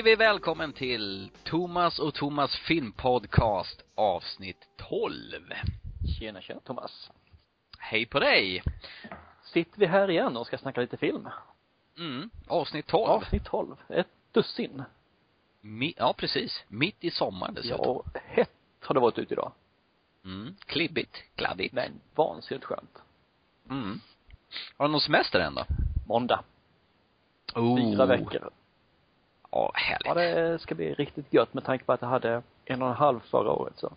Säger vi välkommen till Thomas och Thomas filmpodcast avsnitt 12. Tjena, tjena Thomas. Hej på dig! Sitter vi här igen och ska snacka lite film? Mm, avsnitt 12. Avsnitt 12. Ett dussin. Mi- ja, precis. Mitt i sommaren dessutom. Ja, hett har det varit ute idag. Mm, klibbigt, kladdigt. Men vansinnigt skönt. Mm. Har du någon semester än då? Måndag. Oh. Fyra veckor. Ja, härligt. Ja, det ska bli riktigt gött med tanke på att jag hade en och en halv förra året så.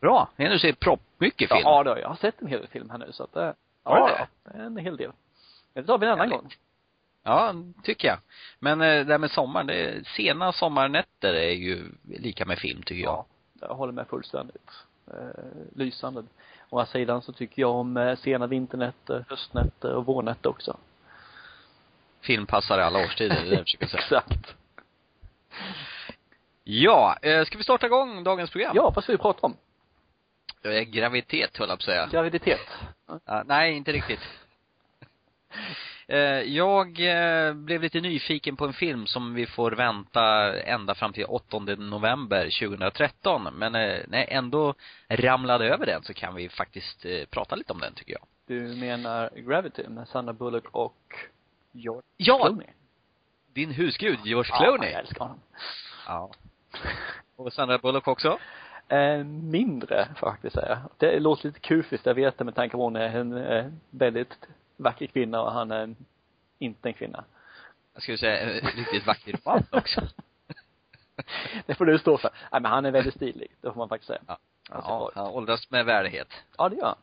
Bra. Ja, du ser proppmycket film. Ja, det har jag. Har sett en hel del film här nu så att det, Har du ja, det en hel del. Men det tar vi en annan Härligt. gång. Ja, tycker jag. Men eh, det här med sommaren, det sena sommarnätter är ju lika med film tycker jag. Ja, jag håller med fullständigt. Eh, lysande. Å andra sidan så tycker jag om eh, sena vinternätter, höstnätter och vårnätter också. Film passar i alla årstider, det är det jag försöker säga. Exakt. Ja, eh, ska vi starta igång dagens program? Ja, vad ska vi prata om? Graviditet höll jag på att säga. Graviditet. Ja, nej, inte riktigt. Eh, Jag eh, blev lite nyfiken på en film som vi får vänta ända fram till 8 november 2013. Men när jag ändå ramlade över den så kan vi faktiskt prata lite om den tycker jag. Du menar Gravity med Sandra Bullock och George Ja! Clooney? Din husgud, George Ja, Clooney. jag älskar honom. Ja. Och Sandra Bullock också. Eh, mindre, faktiskt säga. Det låter lite kufiskt, jag vet det med tanke på hon är en eh, väldigt vacker kvinna och han är en, inte en kvinna. Jag skulle säga en riktigt vacker man också. det får du stå för. Nej men han är väldigt stilig, det får man faktiskt säga. Ja. Ja, han åldras med värdighet. Ja, det gör han.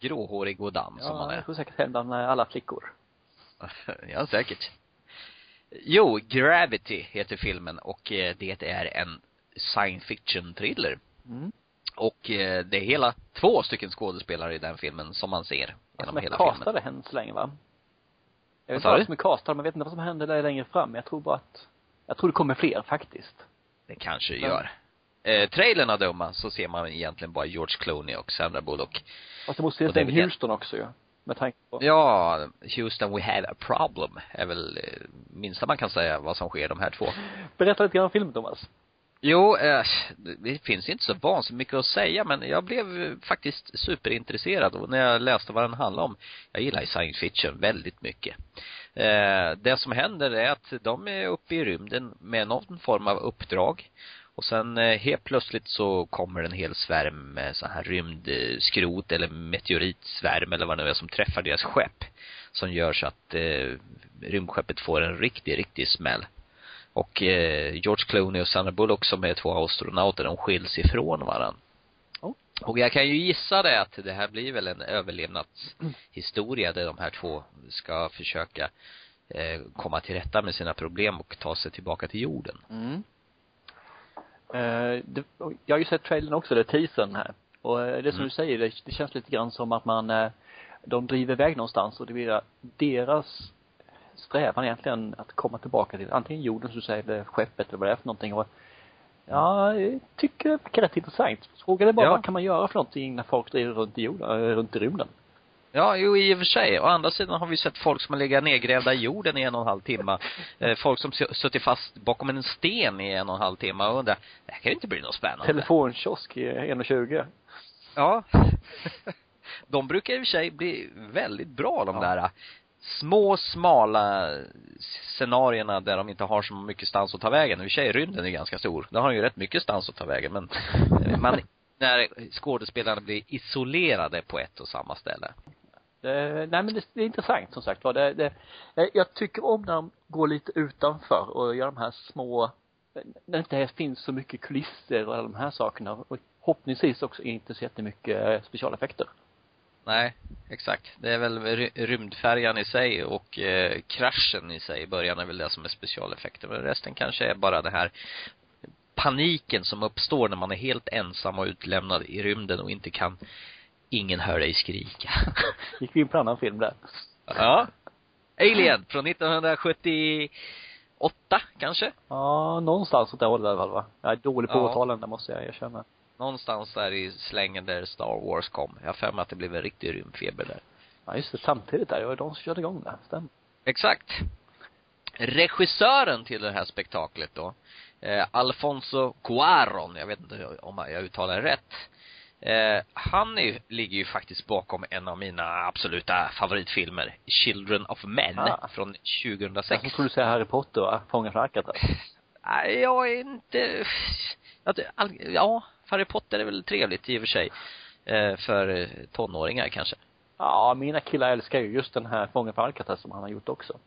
Gråhårig och damm som han Ja, är. det får säkert hända med alla flickor. ja, säkert. Jo, Gravity heter filmen och eh, det är en science fiction thriller. Mm. Och eh, det är hela två stycken skådespelare i den filmen som man ser genom Som är hela filmen. castade än så länge va? Jag vet inte vad som är castade, men jag vet inte vad som händer där längre fram. Jag tror bara att, jag tror det kommer fler faktiskt. Det kanske Ja. gör. Eh, trailern att döma så ser man egentligen bara George Clooney och Sandra Bullock. Fast det måste är det. Houston också ju. Med tanke på. Ja, Houston we have a problem är väl eh, minsta man kan säga vad som sker de här två. Berätta lite grann om filmen Thomas. Jo, eh, det finns inte så vansinnigt mycket att säga men jag blev faktiskt superintresserad och när jag läste vad den handlade om. Jag gillar ju science fiction väldigt mycket. Eh, det som händer är att de är uppe i rymden med någon form av uppdrag och sen eh, helt plötsligt så kommer en hel svärm med så här rymdskrot eller meteoritsvärm eller vad det nu är som träffar deras skepp. Som gör så att eh, rymdskeppet får en riktig, riktig smäll. Och eh, George Clooney och Sandra Bullock som är två astronauter, de skiljs ifrån varandra. Oh. Och jag kan ju gissa det att det här blir väl en överlevnadshistoria där de här två ska försöka eh, komma till rätta med sina problem och ta sig tillbaka till jorden. Mm. Eh, det, jag har ju sett trailern också, är teasern här. Och eh, det som Mm. du säger, det, det känns lite grann som att man, eh, de driver iväg någonstans och det blir deras strävan egentligen att komma tillbaka till antingen jorden som du säger, eller skeppet eller vad det är för någonting och Ja, jag tycker det verkar rätt intressant. Frågan är bara Ja. vad kan man göra för någonting när folk driver runt i jorden, runt i rymden? Ja, jo i och för sig. Å andra sidan har vi sett folk som har legat nedgrävda i jorden i en och en halv timme. Eh, folk som suttit fast bakom en sten i en och en halv timme och undrar, det här kan ju inte bli något spännande. Telefonkiosk i 1,20. Ja. De brukar i och för sig bli väldigt bra de Ja. där små, smala scenarierna där de inte har så mycket stans att ta vägen. I och för sig rymden är ganska stor. Där har de ju rätt mycket stans att ta vägen men eh, man, när skådespelarna blir isolerade på ett och samma ställe. Eh, nej men det, det är intressant som sagt var. Det, det, jag- jag tycker om när de går lite utanför och gör de här små, när det inte finns så mycket kulisser och alla de här sakerna. Och förhoppningsvis också inte så jättemycket eh, specialeffekter. Nej, exakt. Det är väl rymdfärjan i sig och eh, kraschen i sig i början är väl det som är specialeffekter. Men resten kanske är bara det här paniken som uppstår när man är helt ensam och utlämnad i rymden och inte kan ingen hör dig skrika. Gick vi in på en annan film där? ja. Alien från 1978 kanske? Ja, någonstans åt det hållet i alla fall va? Jag är dålig på Ja. årtalen, det måste jag erkänna. Någonstans där i slängen där Star Wars kom. Jag har för mig att det blev en riktig rymdfeber där. Ja just det, samtidigt där, det var de som körde igång det, stämmer. Exakt. regissören till det här spektaklet då, eh, Alfonso Cuaron, jag vet inte om jag uttalar det rätt. Eh, han är, ligger ju faktiskt bakom en av mina absoluta favoritfilmer, Children of Men, Ah. från 2006. Jag skulle säga Harry Potter, va? Fången från Alcatraz. Nej, jag är inte, ja, Harry Potter är väl trevligt i och för sig. Eh, för eh, tonåringar kanske. Ja, mina killar älskar ju just den här Fången från Alcatraz som han har gjort också.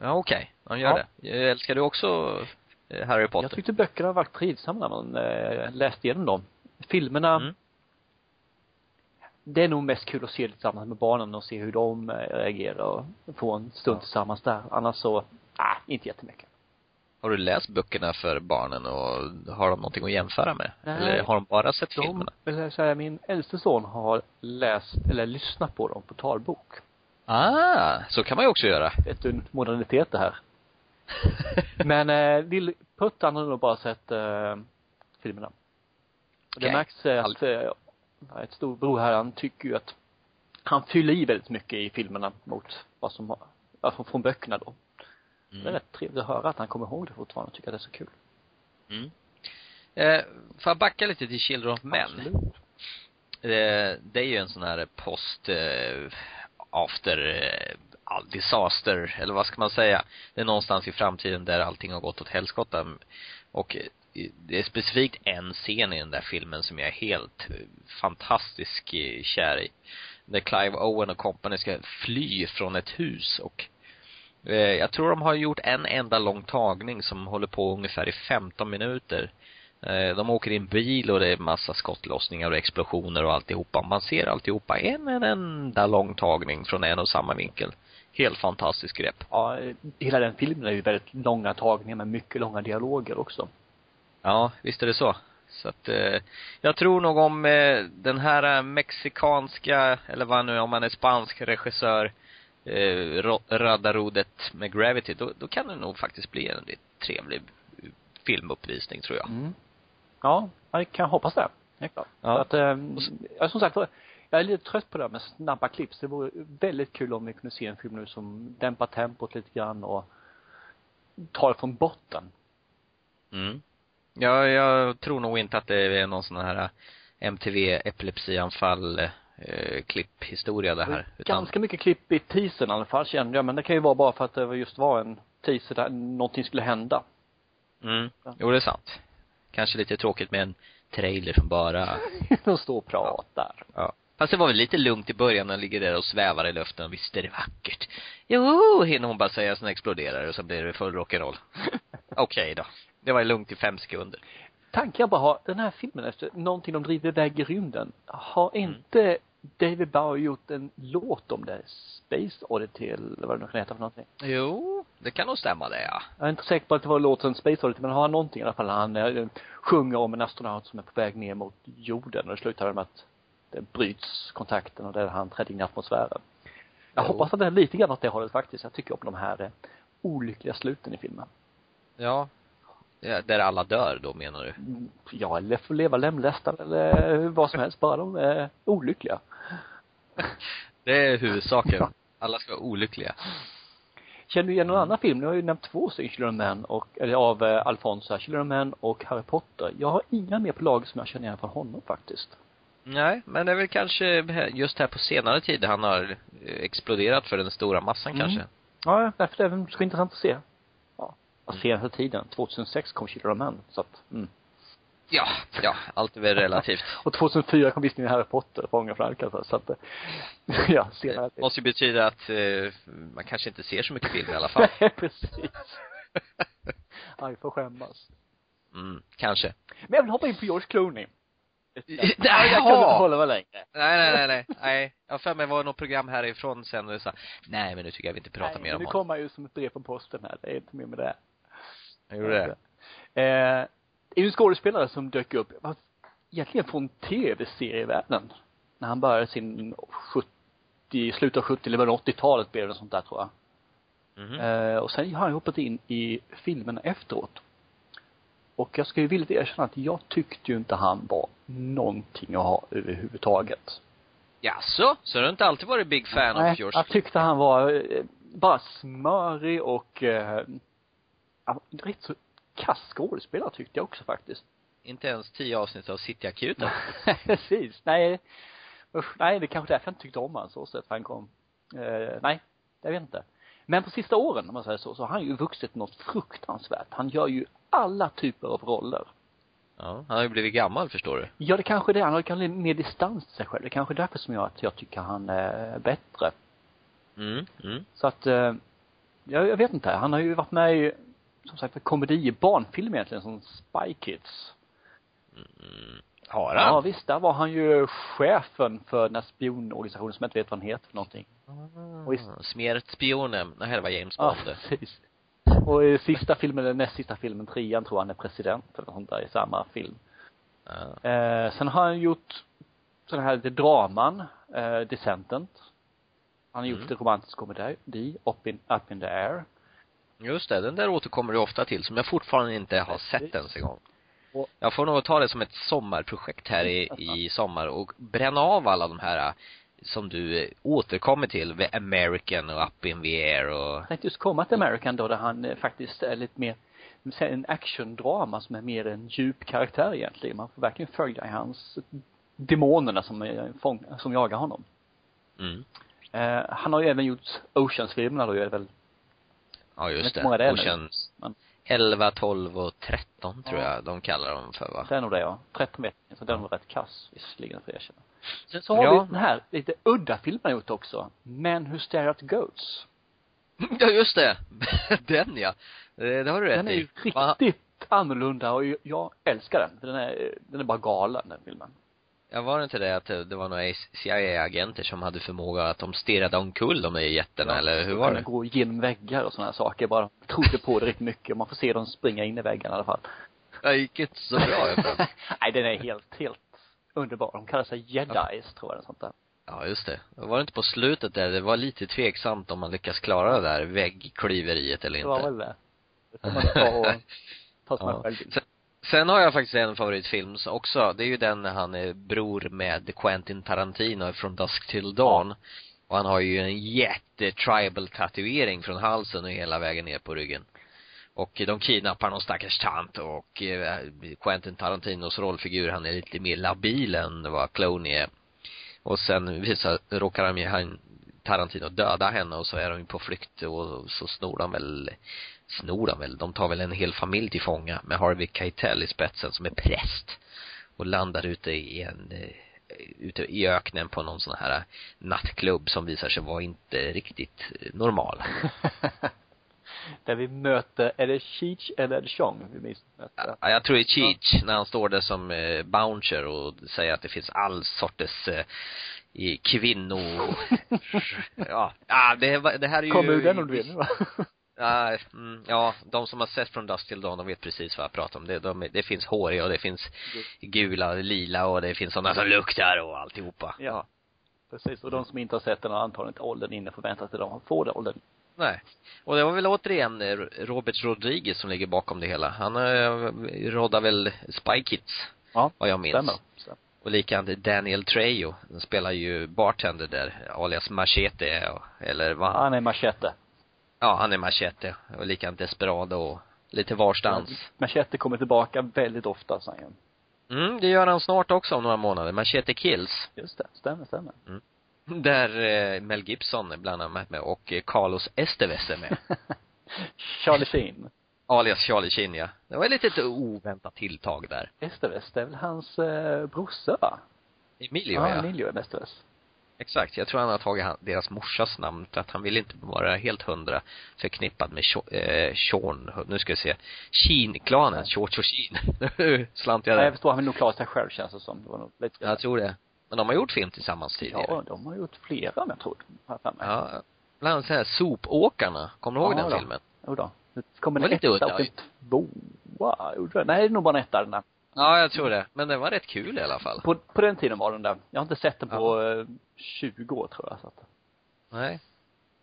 Ja, okej. Han gör Ja. det. Eh, Älskar du också eh, Harry Potter? Jag tyckte böckerna var trivsamma när man eh, läste igenom dem. Filmerna, Mm. Det är nog mest kul att se det tillsammans med barnen och se hur de eh, reagerar och få en stund Ja. tillsammans där. Annars så, ah, inte jättemycket. Har du läst böckerna för barnen och har de någonting att jämföra med? Nej. Eller har de bara sett De, filmerna? eller så här, min äldste son har läst, eller lyssnat på dem på talbok. Ah, så kan man ju också göra. Du, modernitet det här. Men eh, lill Putt han har nog bara sett eh, filmerna. Och Det märks eh, att eh, ett storbror här, han tycker ju att han fyller i väldigt mycket i filmerna mot vad som alltså från böckerna då. Det är Mm. rätt trevligt att höra att han kommer ihåg det fortfarande och tycker att det är så kul. Mm. Eh, får jag backa lite till Children of Men? Absolut. Eh, det är ju en sån här post eh, after eh, disaster, eller vad ska man säga? Det är någonstans i framtiden där allting har gått åt helskotta. Och det är specifikt en scen i den där filmen som jag är helt eh, fantastisk eh, kär i. När Clive Owen och company ska fly från ett hus och eh, jag tror de har gjort en enda lång tagning som håller på ungefär i 15 minuter. Eh, De åker i en bil och det är massa skottlossningar och explosioner och alltihopa. Man ser alltihopa en, en enda lång tagning från en och samma vinkel. Helt fantastiskt grepp. Ja, eh, hela den filmen är ju väldigt långa tagningar med mycket långa dialoger också. Ja, visst är det så. Så att, eh, jag tror nog om eh, den här eh, mexikanska, eller vad nu, om man är spansk regissör, eh, ro- raddar rodet med Gravity, då, då kan det nog faktiskt bli en trevlig filmuppvisning, tror jag. Mm. Ja, jag kan hoppas det. Helt klart. Ja. Så att, eh, ja, som sagt jag är lite trött på det här med snabba klipp. Så det vore väldigt kul om vi kunde se en film nu som dämpar tempot lite grann och tar det från botten. Mm. Ja, jag tror nog inte att det är någon sån här MTV epilepsianfall eh, klipphistoria det här. Utan, Ganska mycket klipp i teasern i alla fall kände jag. Men det kan ju vara bara för att det just var en teaser där någonting skulle hända. mm. Jo, det är sant. Kanske lite tråkigt med en trailer som bara, De står och pratar. ja. Fast det var väl lite lugnt i början när han ligger där och svävar i luften och visst är det vackert. Jo, hinner hon bara säga sen exploderar det och så blir det full rock'n'roll. Okej då. Det var lugnt i fem sekunder. Tanken jag bara har, den här filmen efter någonting de driver iväg i rymden. Har inte David Bowie gjort en låt om det? Space Oddity eller vad det nu kan heta för någonting. Jo, det kan nog stämma det ja. Jag är inte säker på att det var låten Space Oddity, men har han någonting i alla fall. Han eh, sjunger om en astronaut som är på väg ner mot jorden och det slutar med att det bryts kontakten och där han trädde in i atmosfären. Jag Jo. hoppas att det är lite grann åt det hållet faktiskt. Jag tycker om de här eh, olyckliga sluten i filmen. Ja. Där alla dör då menar du? Ja, eller får leva lemlästade eller vad som helst, bara de är olyckliga. Det är huvudsaken. Alla ska vara olyckliga. Känner du igen någon annan film? Nu har ju nämnt två stycken Children och, eller av eh, Alfonso Children och Harry Potter. Jag har inga mer på lag som jag känner igen från honom faktiskt. Nej, men det är väl kanske just här på senare tid han har eh, exploderat för den stora massan Mm. kanske. Ja, därför är det så intressant att se. Senaste tiden, 2006 kom Children of Men, så att, mm. Ja, ja, allt är väl relativt. Och 2004 kom visningen Harry Potter, Fångar från Alcatraz, så att, ja, senare Det måste ju betyda att eh, man kanske inte ser så mycket film i alla fall. Nej, precis. Aj, får skämmas. Mm, kanske. Men jag vill hoppa in på George Clooney. Nej, jag kan inte hålla mig längre. Nej, nej, nej, nej, nej. Jag för mig var något program härifrån sen och sa, nej men nu tycker jag vi inte pratar Nej, mer om nu honom. kommer han ju som ett brev på posten här, det är inte mer med det. Jag gjorde det. Eh, en skådespelare som dök upp, vad- egentligen från tv-serievärlden. När han började sin 70, slutet av 70 eller början av 80-talet blev det sånt där tror jag. Mhm. Eh, och sen har han hoppat in i filmen efteråt. Och jag ska ju villigt erkänna att jag tyckte ju inte han var någonting att ha överhuvudtaget. Jaså? Så har du inte alltid varit big fan Nej, av George jag tyckte han var, eh, bara smörig och eh, rätt så kass skådespelare tyckte jag också faktiskt. Inte ens tio avsnitt av Cityakuten. Precis. Nej, usch, nej, det är kanske därför jag inte tyckte om honom så sett, han kom, eh, nej, jag vet inte. Men på sista åren, om man säger så, så har han ju vuxit något fruktansvärt. Han gör ju alla typer av roller. Ja, han har ju blivit gammal förstår du. Ja, det kanske är det. Han har kanske mer distans till sig själv. Det är kanske är därför som jag, att jag tycker han är bättre. Mm, mm. Så att, eh, jag, jag vet inte. Han har ju varit med i, som sagt, komedi, barnfilm egentligen, som Spy Kids. mm. Har han? Ja, visst. Där var han ju chefen för den här spionorganisationen som jag inte vet vad den heter för någonting. Och i- Ah, Smeret spionen. Nej, det var James Ja, Bond det. precis. Och i sista filmen, eller näst sista filmen, trean, tror jag han är president eller något sånt där i samma film. Ja. Eh, sen har han gjort sån här lite draman, eh, Descendant. Han har gjort Mm. lite romantisk komedi, Up in, Up in the Air. Just det, den där återkommer du ofta till som jag fortfarande inte har sett ens en gång. Jag får nog ta det som ett sommarprojekt här i, i sommar och bränna av alla de här eh, som du eh, återkommer till, The American och Up in the Air och Jag tänkte just komma till American då, där han eh, faktiskt är lite mer, en actiondrama som är mer en djup karaktär egentligen. Man får verkligen följa i hans demonerna som, som jagar honom. mm. Eh, han har ju även gjort Oceans-filmerna då, är väl, Ja just det. många det nu. Oceans Men- 11, 12 och 13 tror Ja. jag de kallar dem för va? det är nog det ja. 13 vet jag, så den var rätt kass visserligen får jag erkänna. Sen så har Ja. vi den här lite udda filmen gjort också. Men Who Stare At Goats. Ja just det! den ja. Det, det har du rätt Den är ju i. Riktigt annorlunda och jag älskar den. Den är, den är bara galen den filmen. Ja, var det inte det att det det var några CIA-agenter som hade förmåga att de stirrade omkull de där jätterna, eller hur var det? gå igenom väggar och sådana saker. Bara trodde på det riktigt mycket. Man får se dem springa in i väggarna i alla fall. Det gick inte så bra jag. Nej, den är helt, helt underbar. De kallar sig jedis, tror jag, eller sånt där. Ja, just det. Var det inte på slutet där, det var lite tveksamt om man lyckas klara det där väggklyveriet eller Det inte. var väl det. Det får man ta och ta som Ja. Sen, sen har jag faktiskt en favoritfilm också. Det är ju den när han är bror med Quentin Tarantino från Dusk till Dawn. Och han har ju en jätte tribal tatuering från halsen och hela vägen ner på ryggen. Och de kidnappar någon stackars tant och eh, Quentin Tarantinos rollfigur, han är lite mer labil än vad Clooney är. Och sen visar, råkar han ju han, Tarantino döda henne och så är de ju på flykt och så snor de väl snor de väl, de tar väl en hel familj till fånga med Harvey Keitel i spetsen som är präst och landar ute i en eh, ute i öknen på någon sån här nattklubb som visar sig vara inte riktigt normal. Där vi möter, är det Cheech eller Chong vi möter? Ja, jag tror det är Cheech när han står där som eh, bouncer och säger att det finns all sorters eh, i kvinno ja, ja det, det här är ju Kom ur den om du vill. va? Ja, mm, ja, de som har sett från Dust till Dawn, de vet precis vad jag pratar om. Det, de, det finns håriga och det finns gula och lila och det finns sådana som luktar och alltihopa. Ja. Precis. Och de som inte har sett den har antagligen inte åldern inne förväntat sig att de får den åldern. Nej. Och det var väl återigen eh, Robert Rodriguez som ligger bakom det hela. Han eh, väl Spy Kids, Ja. vad jag minns. Stämmer. Stämmer. Och likadant Daniel Trejo, han spelar ju bartender där, alias Machete, eller vad han, Han är machete. ja han är Machete, och likadant Desperado och lite varstans. Machete kommer tillbaka väldigt ofta, säger han. Mm, det gör han snart också om några månader. Machete Kills. Just det. Stämmer, stämmer. Där eh, Mel Gibson bland annat med och eh, Carlos Estevez är med. Charlie Sheen. alias Charlie Sheen ja. Det var ett litet oväntat tilltag där. Estevez, det är väl hans eh, brorsa va? Emilio ja. ja. Emilio är Estevez. Exakt. Jag tror han har tagit han, deras morsas namn för att han vill inte vara helt hundra förknippad med Sho- eh, Sean, nu ska vi se, Sheen-klanen, George och Sheen. Nu slant jag Nej, jag där. förstår, han vill nog klara sig själv känns det som. Det var nog lite Jag tror det. Men de har gjort film tillsammans tidigare. Ja, de har gjort flera om jag tror. Har jag. Ja. Bland annat så här Sopåkarna. Kommer du ihåg Ja, den då. filmen? Jo då. Det kommer Det var en lite etta och en tvåa. Gjorde det? Nej, det är nog bara en etta den där. Ja, jag tror det. Men den var rätt kul i alla fall. På, på den tiden var den där. Jag har inte sett den på eh, 20 år tror jag. Så att. Nej.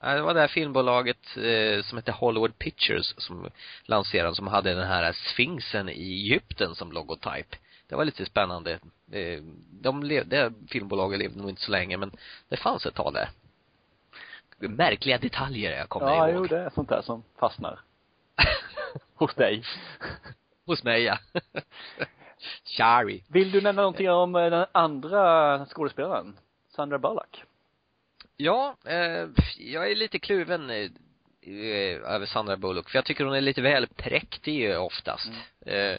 Nej, det var det här filmbolaget eh, som hette Hollywood Pictures som lanserade, som hade den här sfinxen i Egypten som logotyp. Det var lite spännande. Eh, de levde, det filmbolaget levde nog inte så länge men det fanns ett tag där. märkliga detaljer jag kommer Ja, ihåg. jo, det är sånt där som fastnar. Hos dig. Hos mig ja. Shari. Vill du nämna någonting om eh, den andra skådespelaren? Sandra Bullock? Ja, eh, jag är lite kluven eh, över Sandra Bullock, för jag tycker hon är lite väl präktig oftast. Eh,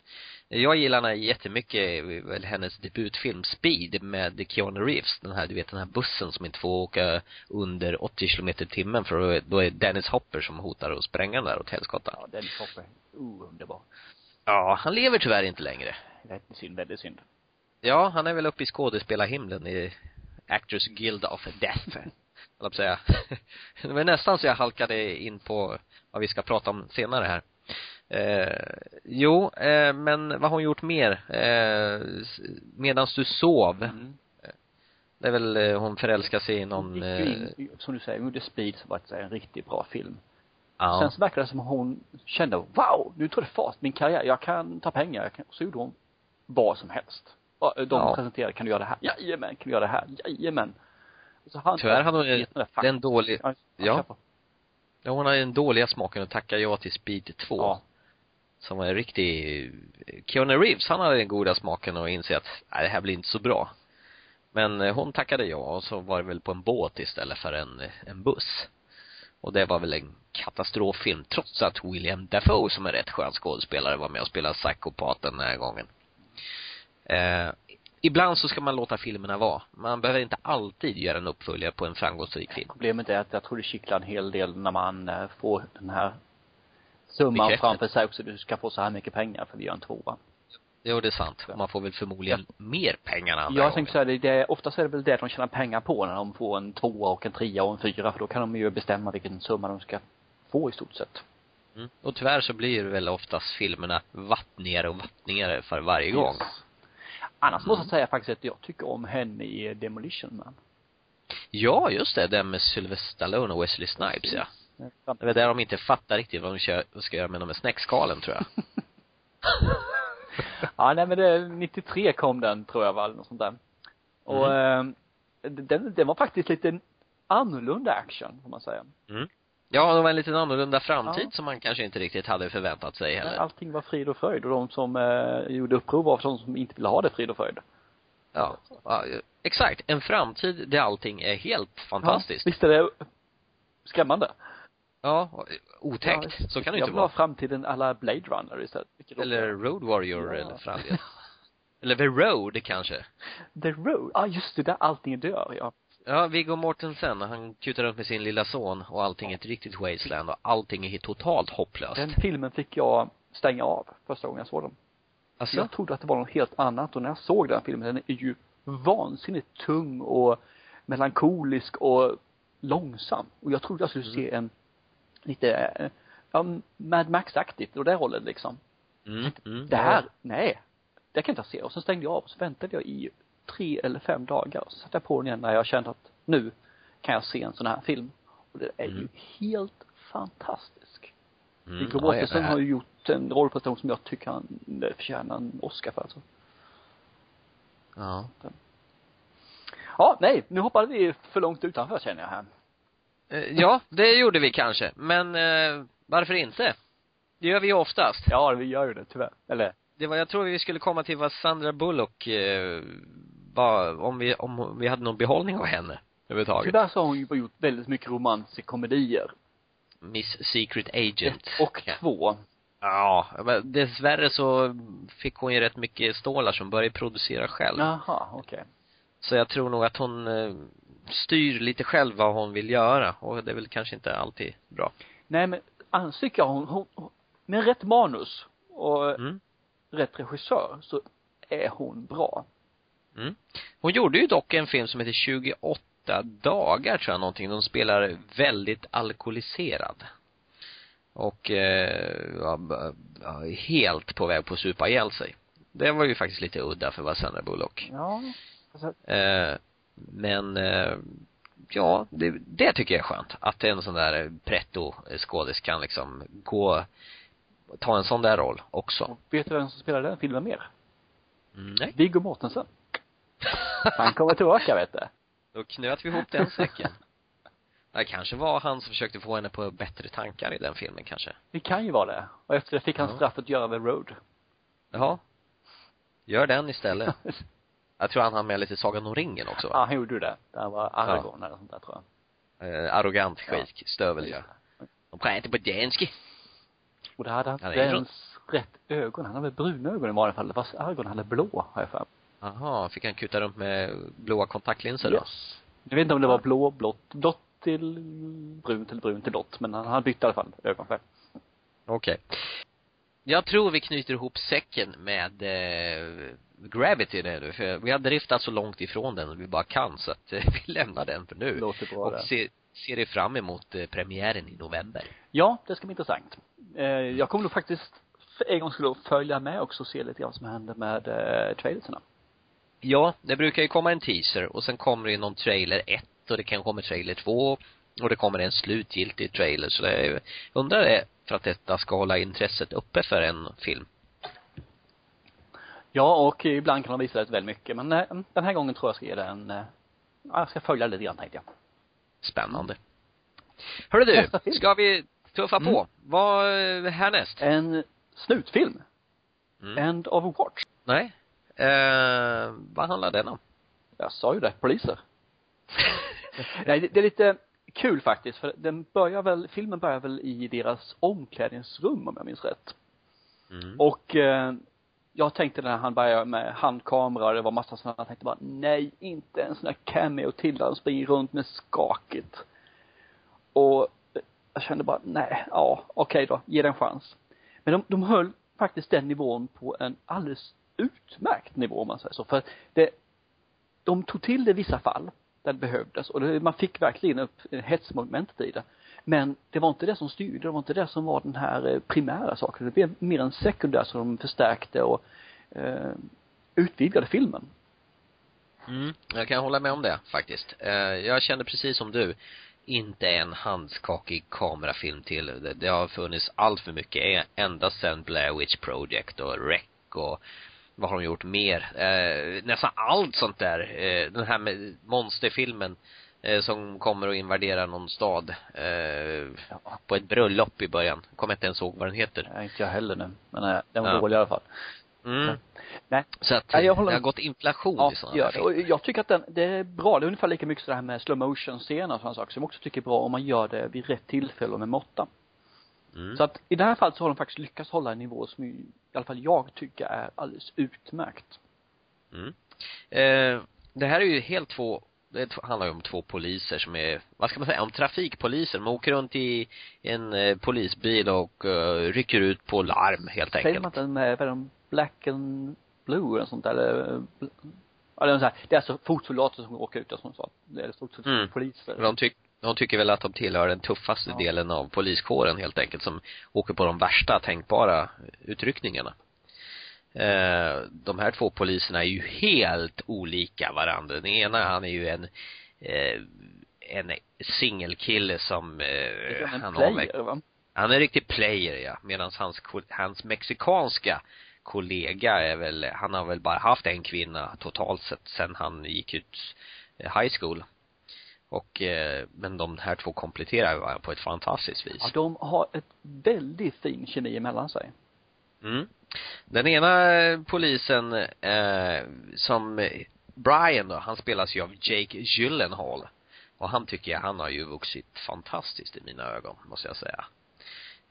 jag gillar henne jättemycket, väl hennes debutfilm Speed med Keanu Reeves, den här, du vet den här bussen som inte får åka under 80 kilometer i timmen för då är, är Dennis Hopper som hotar att spränga den där åt helskotta. Ja, Dennis Hopper. Oh, underbar. Ja, han lever tyvärr inte längre. Väldigt synd, väldigt synd. Ja, han är väl uppe i skådespelarhimlen i Actors Guild of Death, jag säga. Det var nästan så jag halkade in på vad vi ska prata om senare här. Eh, jo, eh, men vad har hon gjort mer? Eh, medans du sov. Mm. Det är väl, eh, hon förälskar sig i någon, eh, ju in, som du säger, hon gjorde Speed som var en riktigt bra film. ja. Sen så verkade det som hon kände, wow, nu tar det fart, min karriär, jag kan ta pengar, jag kan, så gjorde hon vad som helst. Och de Ja. presenterade, kan du göra det här? Jajamän, kan du göra det här? Jajamän. Så han Tyvärr hade hon gett den dålig, Ja, ja. hon hade den dåliga smaken att tacka ja till Speed 2. Ja som var en riktig eh, Keanu Reeves, han hade den goda smaken och inse att, nej det här blir inte så bra. Men eh, hon tackade ja och så var det väl på en båt istället för en, eh, en buss. Och det var väl en katastroffilm, trots att William Dafoe som är rätt skön skådespelare var med och spelade psykopaten den här gången. Eh, ibland så ska man låta filmerna vara. Man behöver inte alltid göra en uppföljare på en framgångsrik film. Problemet är att jag tror det kittlar en hel del när man får den här summan Bekräftat. framför sig också. Du ska få så här mycket pengar för att göra en tvåa. Jo, det är sant. Man får väl förmodligen mer pengar än andra Jag tänkte säga det, det, oftast är det väl det de tjänar pengar på när de får en tvåa och en trea och en fyra för då kan de ju bestämma vilken summa de ska få i stort sett. Mm. Och tyvärr så blir det väl oftast filmerna vattnigare och vattnigare för varje gång. Yes. Annars måste jag säga faktiskt att jag tycker om henne i Demolition Man. Ja, just det. Den med Sylvester Stallone och Wesley Snipes, ja. Det är där de inte fattar riktigt vad de kör, ska göra med de här snäckskalen, tror jag. ja, nej men det, 93 kom den tror jag va, eller något sånt där. Och eh, den, den var faktiskt lite annorlunda action, får man säga. Mm. Ja, det var en lite annorlunda framtid Ja. som man kanske inte riktigt hade förväntat sig heller. Allting var frid och fröjd och de som eh, gjorde uppror var de som inte ville ha det frid och fröjd. Ja. ja. Exakt. En framtid där allting är helt fantastiskt. Ja, visst är det skrämmande? Ja. otäckt. Ja, så kan det jag inte vill ha vara. framtiden alla Blade Runner istället. Eller Road Warrior Ja. eller för all del. Eller The Road kanske. The Road, ja ah, just det, där allting dör, ja. Ja, Viggo Mortensen, han kutar runt med sin lilla son och allting är ett riktigt wasteland och allting är totalt hopplöst. Den filmen fick jag stänga av första gången jag såg den. Alltså, Jag trodde att det var något helt annat och när jag såg den filmen, den är ju vansinnigt tung och melankolisk och långsam. Och jag trodde jag skulle se en lite, eh, ja, Mad Max-aktigt och det hållet liksom. mm, mm, Det här, nej. Det kan jag inte se. Och sen stängde jag av och så väntade jag i tre eller fem dagar. Och så satte jag på den igen när jag kände att nu kan jag se en sån här film. Och det är ju Mm. helt fantastisk. Mm, Viggo ja, ja, Mortensen det har ju gjort en rollprestation som jag tycker han eh, förtjänar en Oscar för alltså. Ja. Ja, nej, nu hoppade vi för långt utanför känner jag här. Eh, Ja, det gjorde vi kanske. Men eh, varför inte? Det gör vi ju oftast. Ja, vi gör ju det tyvärr. Eller, Det var, jag tror vi skulle komma till vad Sandra Bullock eh, var, om vi, om vi hade någon behållning av henne överhuvudtaget. tyvärr så har hon ju gjort väldigt mycket romanskomedier. Miss Secret Agent. Ett och två. Ja, men dessvärre så fick hon ju rätt mycket stålar som började producera själv. Jaha, okej. Så jag tror nog att hon eh, styr lite själv vad hon vill göra och det är väl kanske inte alltid bra. Nej men jag hon, hon, hon med rätt manus och Mm. rätt regissör så är hon bra. Mm. Hon gjorde ju dock en film som heter 28 dagar tror jag någonting. De spelar väldigt alkoholiserad. Och eh, b- ja, helt på väg på att supa ihjäl sig. Det var ju faktiskt lite udda för att vara Sandra Bullock. Ja. Alltså, Eh, men eh, ja, det, det tycker jag är skönt. Att en sån där pretto skådis kan liksom gå ta en sån där roll också. och vet du vem som spelar den filmen mer? Nej. Viggo Mortensen. Han kommer tillbaka vet du. Då knöt vi ihop den säcken. Det kanske var han som försökte få henne på bättre tankar i den filmen kanske. Det kan ju vara det. Och efter det fick han Ja. straffet göra The Road. Jaha. Gör den istället. Jag tror han hann med lite Sagan om ringen också Ja, han gjorde det. Det var Aragorn eller sånt där tror jag. Eh, arrogant stövel ja. Just det. De pratar på danska. Och det hade han Ja, inte ens rätt ögon. Han hade väl bruna ögon i vanliga fall. Fast Aragorn hade blå, har jag för. Jaha, fick han kuta runt med blåa kontaktlinser då? Yes. Jag vet inte om det var blå, blått, blått till brunt eller brunt till blått. Men han, han bytte i alla fall ögonfärg. Okej. Jag tror vi knyter ihop säcken med eh, Gravity där nu, för vi har driftat så långt ifrån den vi bara kan så att eh, vi lämnar den för nu. Låter bra och det. ser, ser det fram emot eh, premiären i november. Ja, det ska bli intressant. Eh, jag kommer nog faktiskt för en gång skulle följa med också och se lite grann vad som händer med eh, trailerserna. Ja, det brukar ju komma en teaser och sen kommer det någon trailer ett och det kan komma trailer två och det kommer en slutgiltig trailer så det är, undrar det för att detta ska hålla intresset uppe för en film. Ja, och ibland kan de visa rätt väl mycket. Men eh, den här gången tror jag ska ge det en, eh, ja, jag ska följa lite grann tänkte jag. Spännande. Hörru du, ska vi tuffa på? Mm. Vad är härnäst? En snutfilm. Mm. End of Watch. Nej. Eh, vad handlar den om? Jag sa ju det, poliser. Nej, det, det är lite kul faktiskt, för den börjar väl, filmen börjar väl i deras omklädningsrum om jag minns rätt. Mm. Och eh, jag tänkte när han började med handkamera och det var massa sådana, jag tänkte bara nej, inte en sån här cameo till där han springer runt med skakigt. Och jag kände bara, nej, ja, okej då, ge den en chans. Men de, de höll faktiskt den nivån på en alldeles utmärkt nivå om man säger så. För det, de tog till det i vissa fall där det behövdes och det, man fick verkligen upp hetsmomentet i det. Men det var inte det som styrde, det var inte det som var den här eh, primära saken. Det blev mer en sekundär som de förstärkte och eh, utvidgade filmen. Mm. Jag kan hålla med om det faktiskt. Eh, jag kände precis som du, inte en handskakig kamerafilm till. Det, det har funnits allt för mycket, eh, ända sedan Blair Witch Project och Rec och vad har de gjort mer? Eh, nästan allt sånt där. Eh, den här med monsterfilmen eh, som kommer och invaderar någon stad eh, på ett bröllop i början. Kommer inte ens ihåg vad den heter. Nej, inte jag heller nu. Men eh, den var Ja. dålig i alla fall. Mm. Nej. Så att Nej, jag håller det har gått inflation Ja, i sådana gör det. Och jag tycker att den, det är bra. Det är ungefär lika mycket det här med slow motion scener och sådana saker som jag också tycker är bra om man gör det vid rätt tillfälle och med måtta. Mm. Så att i det här fallet så har de faktiskt lyckats hålla en nivå som i alla fall jag tycker är alldeles utmärkt. Mm. Eh, det här är ju helt två, det handlar ju om två poliser som är, vad ska man säga, om trafikpoliser. De åker runt i en eh, polisbil och eh, rycker ut på larm helt Säger enkelt. man inte med, vad är de, black and blue eller sånt där, eller, eh, det är så här, det är alltså fotsoldater som åker ut sånt så. Det är sett Mm. De, tyck, de tycker väl att de tillhör den tuffaste Ja. delen av poliskåren helt enkelt som åker på de värsta tänkbara utryckningarna. Eh, de här två poliserna är ju helt olika varandra. Den ena han är ju en eh, en singelkille som eh, en han har player va? Han är riktig player ja, medan hans, hans mexikanska kollega är väl, han har väl bara haft en kvinna totalt sett sen han gick ut eh, high school. Och, eh, men de här två kompletterar varandra på ett fantastiskt vis. Ja, de har ett väldigt fin kemi emellan sig. Mm. Den ena eh, polisen, eh, som Brian då, han spelas ju av Jake Gyllenhaal. Och han tycker jag, han har ju vuxit fantastiskt i mina ögon, måste jag säga.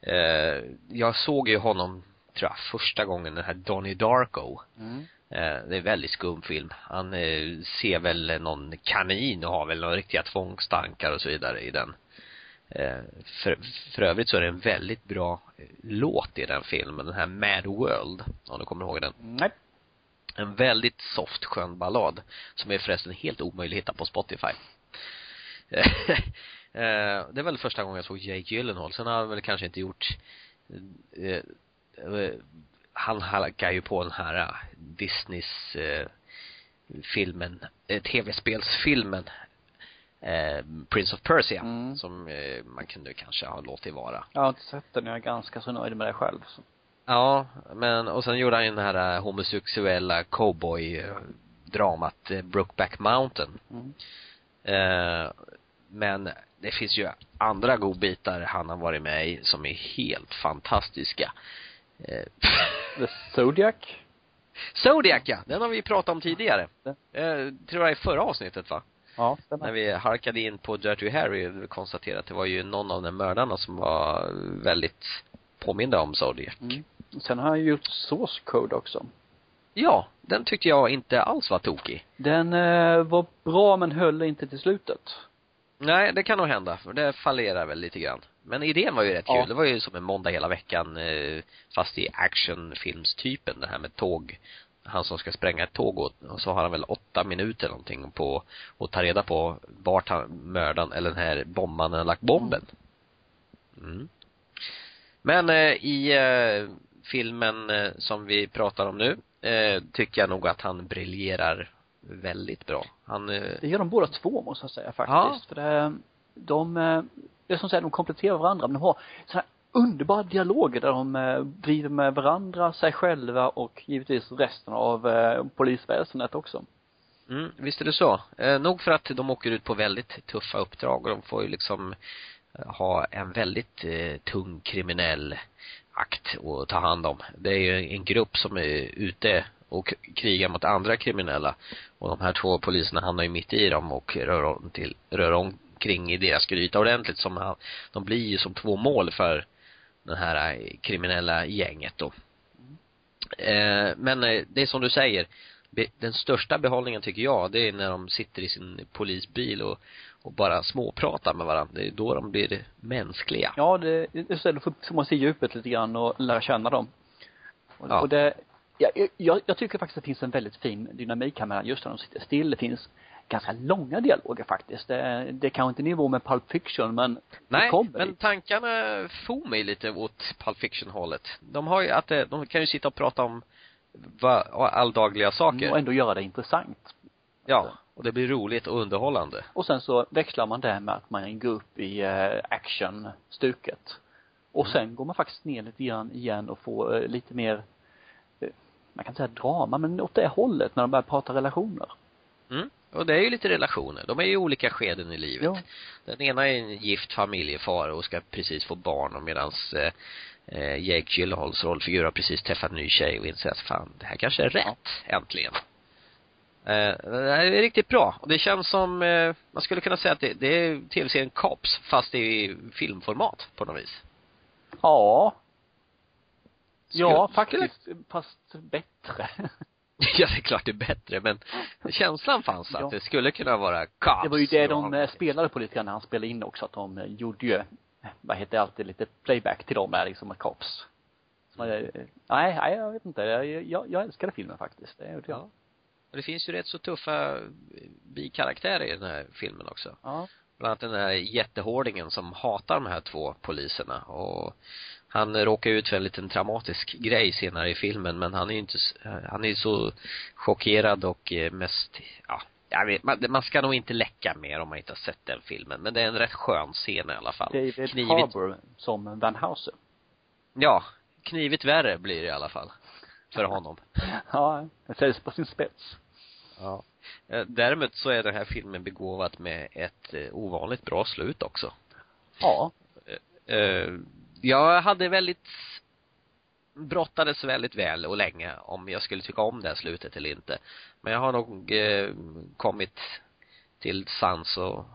Eh, jag såg ju honom, tror jag, första gången den här Donnie Darko. Mm. Eh, det är en väldigt skum film. Han eh, ser väl någon kanin och har väl några riktiga tvångstankar och så vidare i den. Eh, för, för övrigt så är det en väldigt bra eh, låt i den filmen, den här Mad World, om du kommer ihåg den. Nej. En väldigt soft skön ballad, som är förresten helt omöjlig att hitta på Spotify. Eh, det är väl första gången jag såg Jake Gyllenhaal, sen har han väl kanske inte gjort han halkar ju på den här Disneys filmen, eh, tv-spelsfilmen eh, Prince of Persia Mm. som eh, man kunde kanske ha låtit vara. Jag har inte sett den, jag är ganska så nöjd med det själv. Så. Ja, men och sen gjorde han ju den här eh, homosexuella cowboy eh, dramat eh, Brokeback Mountain. Mm. Eh, men det finns ju andra godbitar han har varit med i som är helt fantastiska. Eh, The Zodiac. Zodiac ja, den har vi pratat om tidigare. Eh, tror jag i förra avsnittet va? Ja, När vi halkade in på Dirty Harry konstaterade att det var ju någon av de mördarna som var väldigt påminda om Zodiac. Mm. Sen har han gjort Source Code också. Ja, den tyckte jag inte alls var tokig. Den eh, var bra men höll inte till slutet. Nej, det kan nog hända, för det fallerar väl lite grann. Men idén var ju rätt Ja. kul. Det var ju som en måndag hela veckan, eh, fast i actionfilmstypen, det här med tåg. Han som ska spränga ett tåg och, och så har han väl åtta minuter någonting på att ta reda på vart han, mördaren, eller den här bombmannen har lagt bomben. Mm. Men eh, i eh, filmen eh, som vi pratar om nu, eh, tycker jag nog att han briljerar väldigt bra. Han eh, Det gör de båda två måste jag säga faktiskt. För det, de, eh, det är som säger, de kompletterar varandra men de har sådana underbara dialoger där de eh, driver med varandra, sig själva och givetvis resten av eh, polisväsendet också. Mm, visst är det så. Eh, nog för att de åker ut på väldigt tuffa uppdrag och de får ju liksom eh, ha en väldigt eh, tung kriminell akt att ta hand om. Det är ju en grupp som är ute och krigar mot andra kriminella och de här två poliserna hamnar ju mitt i dem och rör om till, rör omkring i deras gryta ordentligt som han, de blir ju som två mål för det här eh, kriminella gänget då. Eh, men eh, det är som du säger, den största behållningen tycker jag, det är när de sitter i sin polisbil och, och bara småpratar med varandra. Det är då de blir mänskliga. Ja, det, då får får man se djupet lite grann och lära känna dem. Och, Ja. och det, ja, jag, jag tycker faktiskt att det finns en väldigt fin dynamik här mellan just när de sitter still. Det finns ganska långa dialoger faktiskt. Det, det är kanske inte nivå med Pulp Fiction men Nej, men dit. tankarna for mig lite åt Pulp Fiction-hållet. De har ju att eh, de kan ju sitta och prata om va, alldagliga saker. och ändå göra det intressant. Ja, och det blir roligt och underhållande. Och sen så växlar man det med att man går upp i eh, actionstuket. Och sen går man faktiskt ner lite grann igen och får eh, lite mer, man kan inte säga drama, men åt det hållet när de börjar prata relationer. Mm. Och det är ju lite relationer. De är ju i olika skeden i livet. Ja. Den ena är en gift familjefar och ska precis få barn och medans eh, eh, Jake Gyllenhaals rollfigur har precis träffat en ny tjej och inser att fan, det här kanske är rätt, äntligen. Eh, det här är riktigt bra. Och det känns som, eh, man skulle kunna säga att det, det är tv-serien Cops fast i filmformat på något vis. Ja. Ja, Skulle- faktiskt, fast bättre. ja, det är klart det är bättre, men känslan fanns Ja. att det skulle kunna vara Cops. Det var ju det de Ja. eh, spelade på lite grann när han spelade in också, att de eh, gjorde ju, vad heter det, alltid lite playback till dem där liksom, med. Så, eh, nej, nej, jag vet inte. Jag, jag, älskade filmen faktiskt. Det gjorde jag. Ja. Det finns ju rätt så tuffa bikaraktärer i den här filmen också. Ja. Bland annat den här jättehårdingen som hatar de här två poliserna och han råkar ut för en liten traumatisk grej senare i filmen men han är ju inte, s- han är ju så chockerad och eh, mest, ja, jag vet, man, man ska nog inte läcka mer om man inte har sett den filmen men det är en rätt skön scen i alla fall. David Knivigt. Harbour som Van Houser. Ja, knivigt värre blir det i alla fall. För honom. Ja, det säljs på sin spets. Ja. Eh, Däremot så är den här filmen begåvad med ett eh, ovanligt bra slut också. Ja. Jag hade väldigt brottades väldigt väl och länge om jag skulle tycka om det här slutet eller inte. Men jag har nog eh, kommit till sans och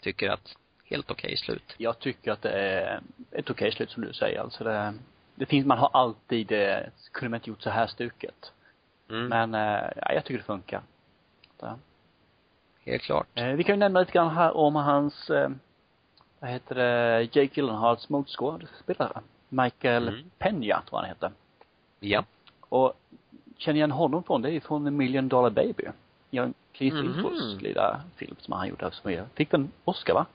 tycker att helt okej slut. Jag tycker att det är ett okej slut som du säger. Alltså det, det finns, man har alltid, eh, kunde man inte gjort så här stuket. Mm. Men, eh, ja, jag tycker det funkar. Så. Helt klart. Eh, vi kan ju nämna lite grann här om hans, eh, vad heter det, Jake Gyllenhaals motskådespelare. Michael Mm. Peña, tror han heter. Ja. Och känner igen honom från, det är från A Million Dollar Baby. Jan Clint Mhm. Eastwoods lilla film som han gjorde som är, fick en Oscar va?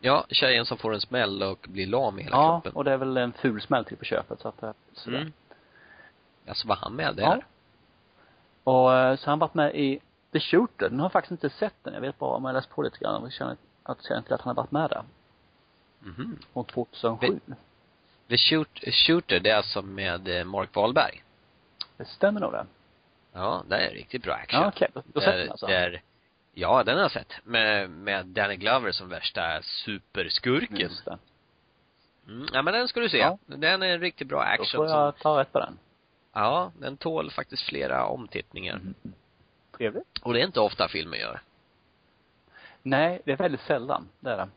Ja, tjejen som får en smäll och blir lam i hela Ja, kroppen. och det är väl en ful smäll till på köpet så att, eh, sådär. Mm. Alltså var han med där? Ja. Och eh, så har han varit med i The Shooter. Den har jag faktiskt inte sett den. Jag vet bara om jag läst på lite grann och känner att känner till att han har varit med där. Mhm. Från 2007. The shoot, Shooter, det är alltså med eh, Mark Wahlberg. Det stämmer nog det. Ja, det är riktigt bra action. Ja, okej. Då, då sett den alltså. där Ja, den har jag sett. Med, med Danny Glover som värsta superskurken. Just det. Mm, ja men den ska du se. Ja. Den är en riktigt bra Då action får som, jag ta rätt på den. ja, den tål faktiskt flera omtittningar. Mm. Trevligt. Och det är inte ofta filmer gör. Nej, det är väldigt sällan, det är det.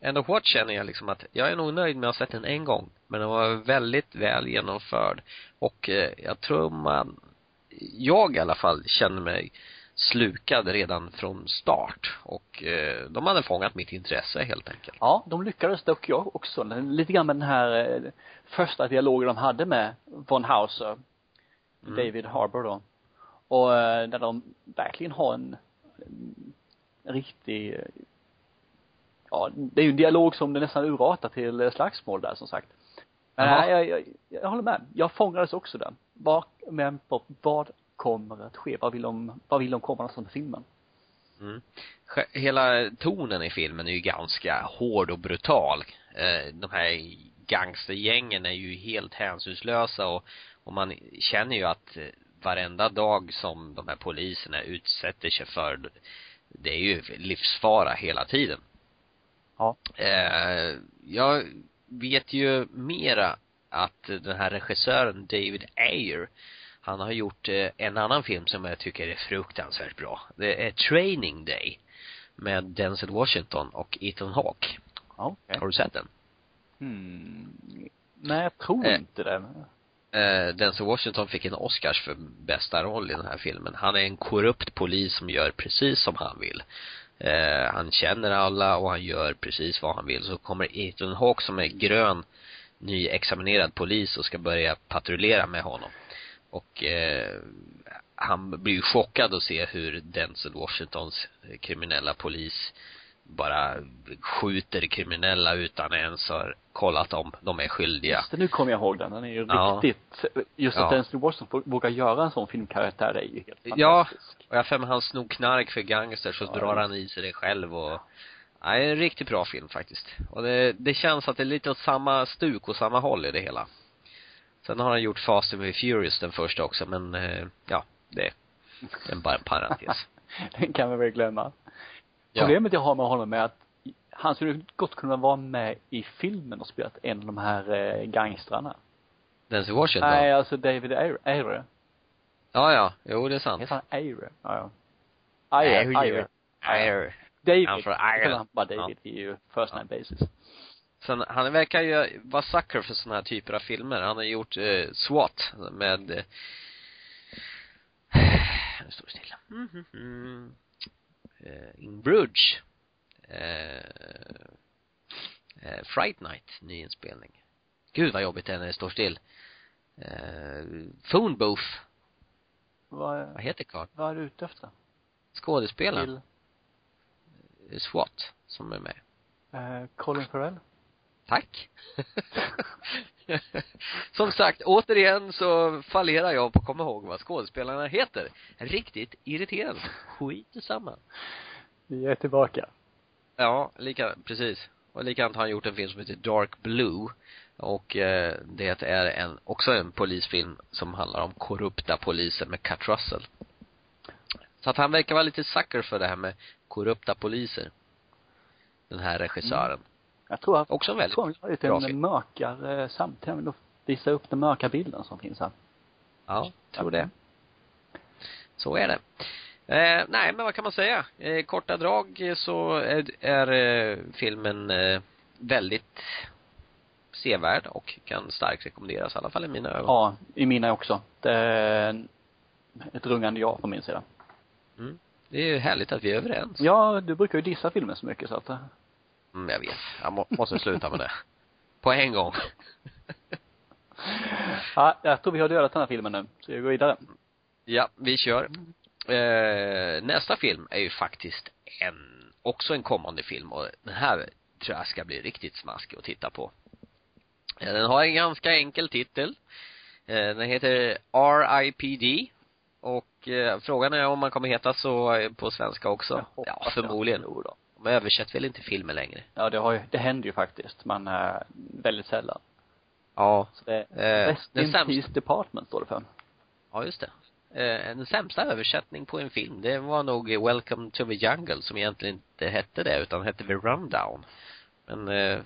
End of Watch känner jag liksom att jag är nog nöjd med att ha sett den en gång. Men den var väldigt väl genomförd. Och eh, jag tror man, jag i alla fall känner mig slukad redan från start. Och eh, de hade fångat mitt intresse helt enkelt. Ja, de lyckades dock jag också. Lite grann med den här eh, första dialogen de hade med von Hauser, Mm. David Harbour då. Och eh, där de verkligen har en, en riktig, eh, ja, det är ju en dialog som det nästan urartar till eh, slagsmål där som sagt. Men nej, jag, jag, jag håller med. Jag fångades också där. Vad, men på, vad kommer att ske? Vad vill de, vad vill de komma någonstans med filmen? Mm. Hela tonen i filmen är ju ganska hård och brutal. Eh, De här gangstergängen är ju helt hänsynslösa och, och man känner ju att eh, varenda dag som de här poliserna utsätter sig för det är ju livsfara hela tiden. Ja. Eh, jag vet ju mera att den här regissören David Ayer han har gjort eh, en annan film som jag tycker är fruktansvärt bra. Det är Training Day med Denzel Washington och Ethan Hawke. Okej. Har du sett den? Hmm. Nej, jag tror Eh. inte det. Eh, Denzel Washington fick en Oscars för bästa roll i den här filmen. Han är en korrupt polis som gör precis som han vill. Eh, han känner alla och han gör precis vad han vill. Så kommer Ethan Hawke som är grön, nyexaminerad polis och ska börja patrullera med honom. Och eh, han blir ju chockad att se hur Denzel Washingtons kriminella polis bara skjuter kriminella utan ens har kollat om de är skyldiga. Just det, nu kommer jag ihåg den. Den är ju Ja. riktigt, just att Ja. Denzel Washington vågar göra en sån filmkaraktär är ju helt Ja. fantastisk. Och jag för mig han snor knark för gangsters så Ja, drar han i sig det själv och Nej, en riktigt bra film faktiskt. Och det, det känns att det är lite åt samma stuk och samma håll i det hela. Sen har han gjort Fast and Furious den första också men eh, ja, det är bara en parentes. Den kan vi väl glömma. Ja. Problemet jag har med honom är att han skulle gott kunna vara med i filmen och spelat en av de här eh, gangstrarna. Denzel Washington? Nej, alltså David Ayer. Ja, ja. Jo, det är sant. Heter han Ayer? Ja, ja. Ayer, Ayer. Ayer. David. Han från Ayer. han bara David. Det är ju first name basis. Sen, han verkar ju vara sucker för såna här typer av filmer. Han har gjort eh, SWAT med eh, nu står det stilla. Mm, mm, mm. Eh, In Bruges. Eh, eh, Fright Night, nyinspelning. Gud vad jobbigt det är när det står still. Eh, Phone Booth. Vad, Vad heter karln? vad är du ute efter? Skådespelaren. Till, SWAT, som är med. eh, Colin Farrell? Tack. Som sagt, återigen så fallerar jag på att komma ihåg vad skådespelarna heter. Riktigt irriterande. Skit samma. Vi är tillbaka. Ja, lika, precis. Och likadant har han gjort en film som heter Dark Blue. Och eh, det är en, också en polisfilm som handlar om korrupta poliser med Kurt Russell. Så att han verkar vara lite sucker för det här med korrupta poliser. Den här regissören. Jag tror att, Också en jag väldigt tror har lite bra en mörkare. Jag vill nog visa upp den mörka bilden som finns här. Ja, tror det. Så är det. Eh, nej, men vad kan man säga? Eh, korta drag eh, så är, är eh, filmen eh, väldigt sevärd och kan starkt rekommenderas, i alla fall i mina ögon. Ja, i mina också. Det är ett rungande ja från min sida. Mm. Det är ju härligt att vi är överens. Ja, du brukar ju dissa filmer så mycket så att eh, Mm, jag vet. Jag må, måste sluta med det. På en gång. Ja, jag tror vi har dödat den här filmen nu. Så vi går vidare. Ja, vi kör. Eh, nästa film är ju faktiskt en, också en kommande film och den här tror jag ska bli riktigt smaskig att titta på. Eh, Den har en ganska enkel titel. Eh, Den heter R.I.P.D. Och eh, frågan är om man kommer heta så på svenska också. Jag Ja, förmodligen. det. De översätter väl inte filmer längre. Ja, det har ju, det händer ju faktiskt. Men äh, väldigt sällan. Ja. Så det Eh, Rest den sämsta- Department står det för. Ja, just det. eh, en sämsta översättning på en film, det var nog Welcome to the Jungle som egentligen inte hette det utan hette The Rundown. Men eh,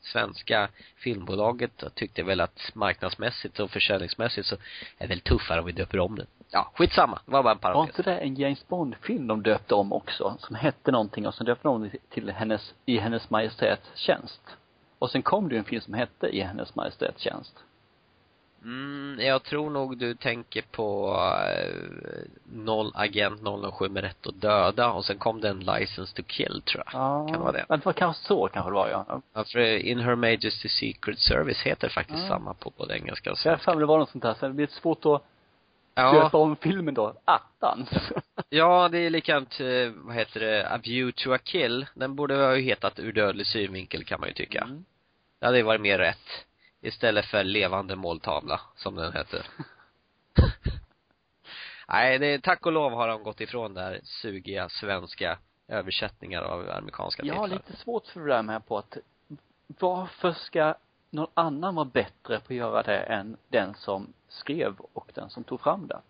svenska filmbolaget tyckte väl att marknadsmässigt och försäljningsmässigt så är det väl tuffare om vi döper om den. Ja, skitsamma. Det var bara en Var parentes. inte det en James Bond-film de döpte om också? Som hette någonting och sen döpte de om till hennes, i hennes majestäts tjänst. Och sen kom det ju en film som hette I hennes majestäts tjänst. Mm, jag tror nog du tänker på eh, noll, agent 007 med rätt att döda och sen kom det en license to kill tror jag. Ja. Kan det vara det? Ja, det var kanske så kanske det var ja. Ja, för In Her Majesty's Secret Service heter faktiskt Ja. samma på både engelska och Så jag svenska. mig det var något sånt där. Sen det blir svårt att Ja, döpa om filmen då. Attans. ja det är likadant, eh, vad heter det, A View to a Kill. Den borde ha hetat Ur dödlig synvinkel kan man ju tycka. Mm. Det hade ju varit mer rätt. Istället för Levande måltavla, som den heter. Nej, det är, tack och lov har de gått ifrån där sugiga svenska översättningar av amerikanska Jag har titlar. lite svårt för det där med på att varför ska någon annan vara bättre på att göra det än den som skrev och den som tog fram det?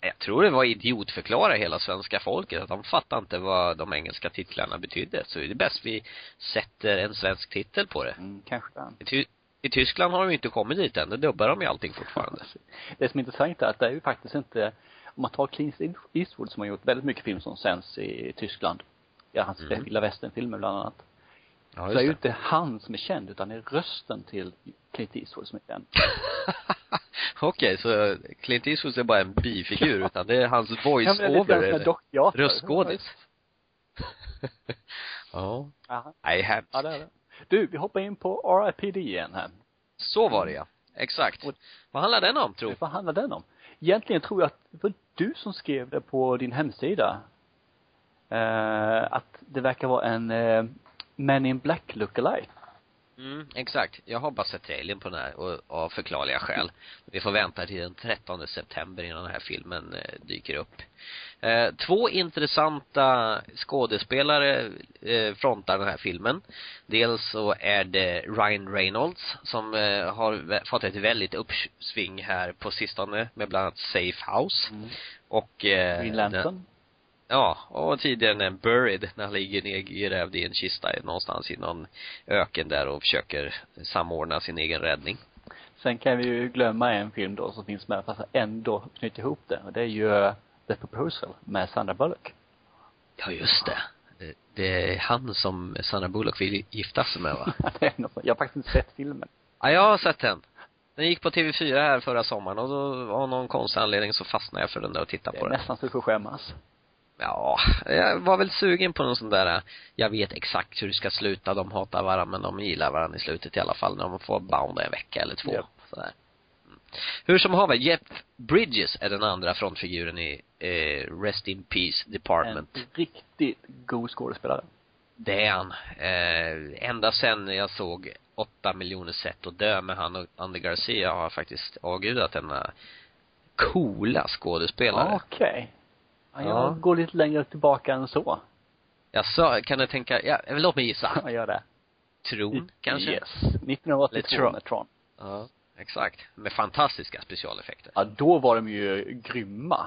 Jag tror det var idiotförklara hela svenska folket, att de fattar inte vad de engelska titlarna betydde. Så det är bäst vi sätter en svensk titel på det. Mm, kanske det. I, Ty- I Tyskland har de ju inte kommit dit än, det dubbar de ju allting fortfarande. Det som är intressant är att det är ju faktiskt inte, om man tar Clint Eastwood som har gjort väldigt mycket film som sänds i Tyskland. Ja, hans Mm. vilda västern-filmer bland annat. Ja, så är just ju det. inte han som är känd utan det är rösten till Clint Eastwood som är känd. Okej, så Clint Eastwood är bara en bifigur, utan det är hans Ja, det är voice-over, dockteater. Röstskådis. ja. Jaha. Nej, hemskt. Ja, det är det. Du, vi hoppar in på R.I.P.D. igen här. Så var det ja. Exakt. Och- Vad handlar den om, tro? Vad handlar den om? Egentligen tror jag att det var du som skrev det på din hemsida. Eh, att det verkar vara en eh, Men in Black lookalike. Mm, exakt. Jag har bara sett trailern på den här och, av förklarliga skäl. Vi får vänta till den 13 september innan den här filmen eh, dyker upp. Eh, två intressanta skådespelare eh, frontar den här filmen. Dels så är det Ryan Reynolds som eh, har fått ett väldigt uppsving här på sistone med bland annat Safe House. Mm. Och eh, Green den- Lantern. Ja, och tidigare den Buried, när han ligger nedgrävd i en kista någonstans i någon öken där och försöker samordna sin egen räddning. Sen kan vi ju glömma en film då som finns med fast ändå knyter ihop det. Och det är ju eh, The Proposal med Sandra Bullock. Ja, just det. Det- Det är han som Sandra Bullock vill gifta sig med va? det är något, jag har faktiskt inte sett filmen. Ja, jag har sett den. Den gick på TV4 här förra sommaren och då av någon konstig anledning så fastnade jag för den där och tittade Det på är den. nästan så du får skämmas. Ja, jag var väl sugen på någon sån där, jag vet exakt hur det ska sluta, de hatar varandra men de gillar varandra i slutet i alla fall när de får bounda en vecka eller två. Japp. Sådär. Mm. Hur som haver, Jeff Bridges är den andra frontfiguren i eh, Rest in Peace Department. En riktigt god skådespelare. Det är han. Eh, ända sen jag såg åtta miljoner sätt att dö med han och Andy Garcia har jag faktiskt avgudat denna coola skådespelare. Okej. Ja, jag Ja. går lite längre tillbaka än så. Jag sa, kan du tänka, ja, låt mig gissa. Jag gör det. Tron, kanske? Yes. 1982 Eller Tron. med Tron. Ja, exakt. Med fantastiska specialeffekter. Ja, då var de ju grymma.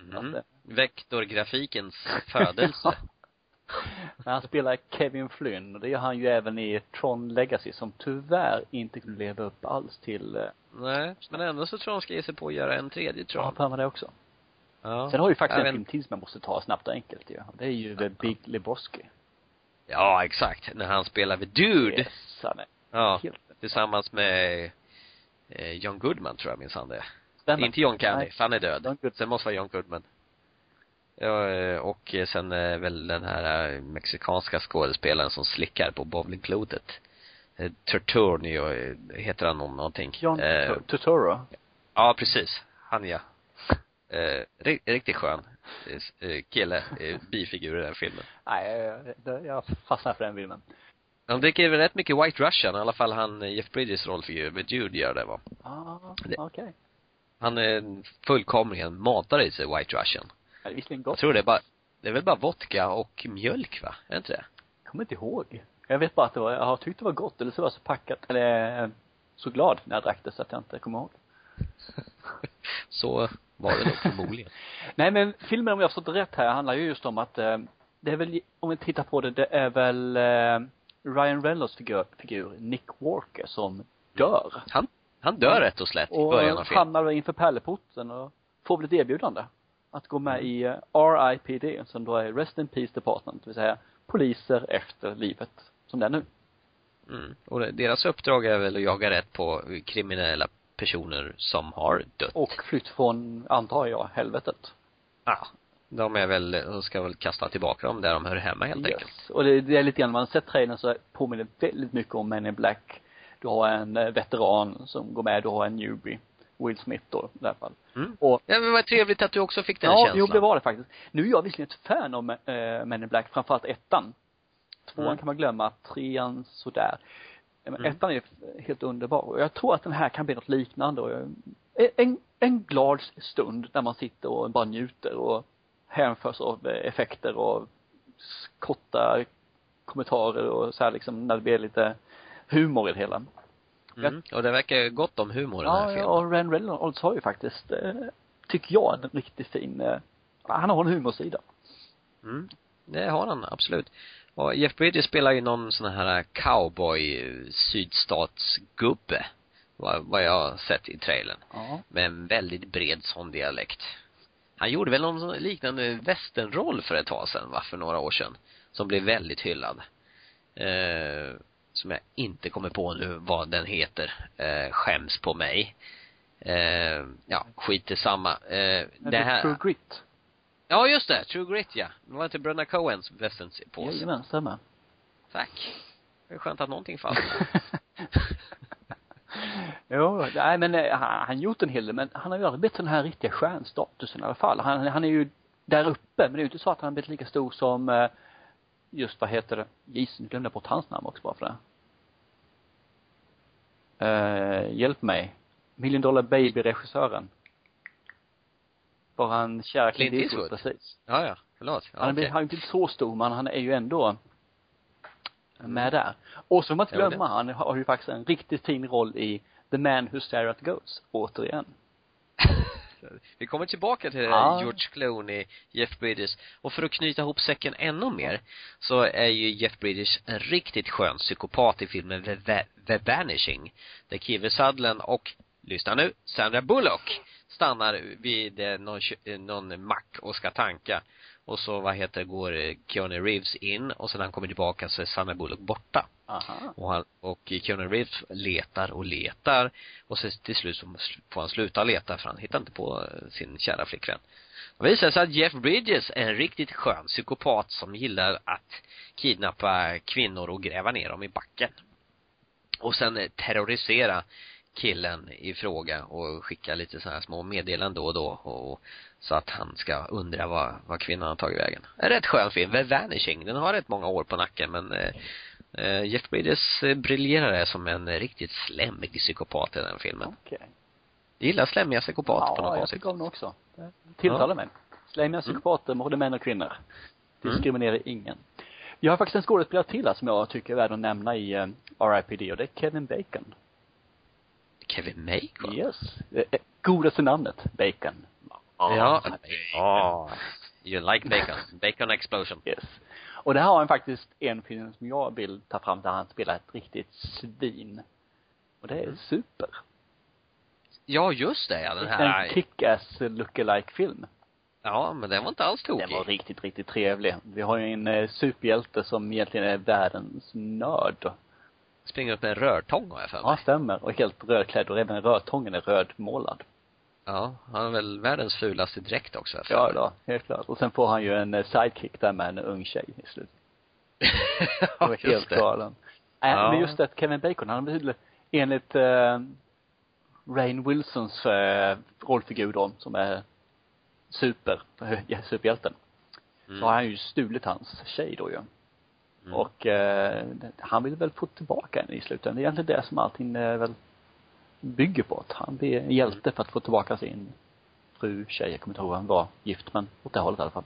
Mm. Alltså. Vektorgrafikens födelse. Men han spelar Kevin Flynn och det gör han ju även i Tron Legacy som tyvärr inte kunde leva upp alls till, eh, Nej, men ändå så tror jag de ska ge sig på att göra en tredje Tron. för mig det också. Ja. Sen har vi faktiskt en film till som jag måste ta snabbt och enkelt ju. Det är ju The Big Lebowski. Ja, exakt. När han spelar The Dude. Yes, han är Ja. helt Tillsammans med eh, John Goodman tror jag minsann det. stämmer. Inte John Candy, Nej. för han är död. Sen måste det vara John Goodman. Ja, eh, och sen eh, väl den här eh, mexikanska skådespelaren som slickar på bowlingklotet. Turturnio heter han om någonting. John Eh, Turturro. ja, precis. Han ja. Eh, ri- riktigt skön eh, eh, kille, eh, bifigur i den filmen. Nej, jag- jag, jag fastnar för den filmen. De dricker väl rätt mycket White Russian, i alla fall han Jeff Bridges rollfigur, med Jude gör det va. Ah, okej. Han är fullkomligen matar i sig White Russian. Ja, det är visserligen Jag gott. tror det är bara, det är väl bara vodka och mjölk va? Är det inte det? Jag kommer inte ihåg. Jag vet bara att det var, jag har tyckt det var gott, eller så var jag så packat, eller så glad när jag drack det så att jag inte kommer ihåg. Så Var det nog förmodligen. Nej men filmen om jag har förstått rätt här handlar ju just om att eh, det är väl, om vi tittar på det, det är väl eh, Ryan Reynolds figur, figur, Nick Walker, som dör. Han, han dör rätt och slätt i början av Och filmen. hamnar inför pärleporten och får väl ett erbjudande. Att gå med Mm. i eh, RIPD, som då är Rest in Peace Department, det vill säga poliser efter livet, som det är nu. Mm. Och deras uppdrag är väl att jaga rätt på kriminella personer som har dött. Och flytt från, antar jag, helvetet. Ja. De är väl, de ska väl kasta tillbaka dem där de hör hemma helt enkelt. Yes. Och det, det är lite grann, man har sett trailern så påminner det väldigt mycket om Men in Black. Du har en eh, veteran som går med, du har en newbie. Will Smith då, i alla fall. Mm. Och Ja men vad trevligt att du också fick den ja, känslan. jo det var det faktiskt. Nu är jag visserligen ett fan av äh, Men in Black, framförallt ettan. Tvåan Mm. kan man glömma, trean sådär. Mm. ettan är helt underbar. Och jag tror att den här kan bli något liknande och jag, en, en glad stund där man sitter och bara njuter och hänförs av effekter och korta kommentarer och så här liksom när det blir lite humor i det hela. Mm. Och det verkar gott om humor i den här Ja, filmen. och Ryan Reynolds har ju faktiskt, eh, tycker jag, en riktigt fin, eh, han har en humorsida. Mm. Det har han, absolut. Och Jeff Bridges spelar ju någon sån här cowboy sydstatsgubbe. Vad, vad jag har sett i trailern. Ja. Med en väldigt bred sån dialekt. Han gjorde väl någon liknande westernroll för ett tag sedan, va, för några år sedan. Som blev väldigt hyllad. Eh, som jag inte kommer på nu vad den heter. Eh, skäms på mig. Eh, ja, skit i samma. Eh, det här. True Grit. Ja, just det. True Grit, ja. Det var inte Bröderna Coens westernpåse. Jajamän, stämmer. Tack. Det är skönt att någonting fanns. jo, nej men eh, han, han gjort en hel del, men han har ju aldrig blivit den här riktiga stjärnstatusen i alla fall. Han, han är ju där uppe, men det är ju inte så att han har blivit lika stor som, eh, just vad heter det, nu glömde jag bort hans namn också bara för det. Eh, hjälp mig. Million Dollar Baby-regissören. Var han kära Clint Eastwood, precis. ja, ja. Förlåt. Ja, Han okej. blivit- han har inte så stor, men han är ju ändå med där. Och så får man inte glömma, han har ju faktiskt en riktigt fin roll i The Man Who Stare At Goats, återigen. Vi kommer tillbaka till Ja. George Clooney, Jeff Bridges. Och för att knyta ihop säcken ännu mer så är ju Jeff Bridges en riktigt skön psykopat i filmen The, The, The Vanishing. Där Kiefer Sutherland och, lyssna nu, Sandra Bullock stannar vid eh, någon, eh, någon mack och ska tanka. Och så, vad heter går eh, Keanu Reeves in och sen när han kommer tillbaka så är Sandra Bullock borta. Aha. Och han, och Keanu Reeves letar och letar och så till slut så får han sluta leta för han hittar inte på sin kära flickvän. Det visar sig att Jeff Bridges är en riktigt skön psykopat som gillar att kidnappa kvinnor och gräva ner dem i backen. Och sen terrorisera killen i fråga och skicka lite så här små meddelanden då och då och så att han ska undra vad, vad kvinnan har tagit vägen. En rätt skön film, The Vanishing. Den har rätt många år på nacken men eh, eh, Jeff Bridges eh, briljerar som en eh, riktigt slemmig psykopat i den filmen. Okej. Jag gillar slemmiga psykopater på Ja, något jag konstigt tycker om också. Det tilltalar mig. Slämmiga psykopater, både män och kvinnor. Diskriminerar ingen. Jag har faktiskt en skådespelare till här som jag tycker är värd att nämna i uh, RIPD och det är Kevin Bacon. Kevin Bacon? Yes. Eh, eh, Godaste namnet, Bacon. Ja. Ja. You like bacon. Bacon explosion. Yes. Och det här har han faktiskt en film som jag vill ta fram där han spelar ett riktigt svin. Och det är super. Ja, just det ja, den här. En kick-ass lookalike film. Ja, men den var inte alls tokig. Den var riktigt, riktigt trevlig. Vi har ju en eh, superhjälte som egentligen är världens nörd. Springer upp med en rörtång har jag för mig. Ja, stämmer. Och helt rödklädd och även rödtången är rödmålad. Ja, han har väl världens fulaste dräkt också för Ja, då, helt klart. Och sen får han ju en eh, sidekick där med en ung tjej i slutet. Ja, just helt det. galen. Äh, Ja. men just det, Kevin Bacon, han betyder enligt eh, Rain Wilsons eh, rollfigur då, som är super, ja, superhjälten. Mm. Så har han ju stulit hans tjej då ju. Mm. Och eh, han vill väl få tillbaka henne i slutändan. Det är egentligen det som allting eh, väl bygger på. Att han blir en hjälte för att få tillbaka sin fru, tjej, jag kommer inte ihåg vad han var gift, men åt det hållet i alla fall.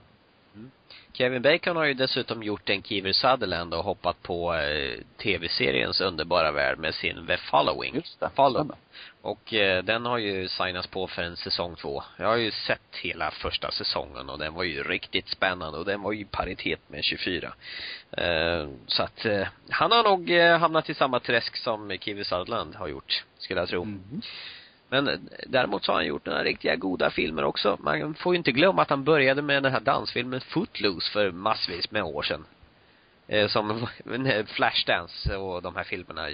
Kevin Bacon har ju dessutom gjort en Kiefer Sutherland och hoppat på eh, tv-seriens underbara värld med sin The Following. Just det. Follow. Och eh, den har ju signats på för en säsong två. Jag har ju sett hela första säsongen och den var ju riktigt spännande och den var ju i paritet med 24. Eh, så att eh, han har nog eh, hamnat i samma träsk som Kiefer Sutherland har gjort, skulle jag tro. Mhm. Men eh, däremot så har han gjort några riktiga goda filmer också. Man får ju inte glömma att han började med den här dansfilmen Footloose för massvis med år sedan. Eh, som när Flashdance och de här filmerna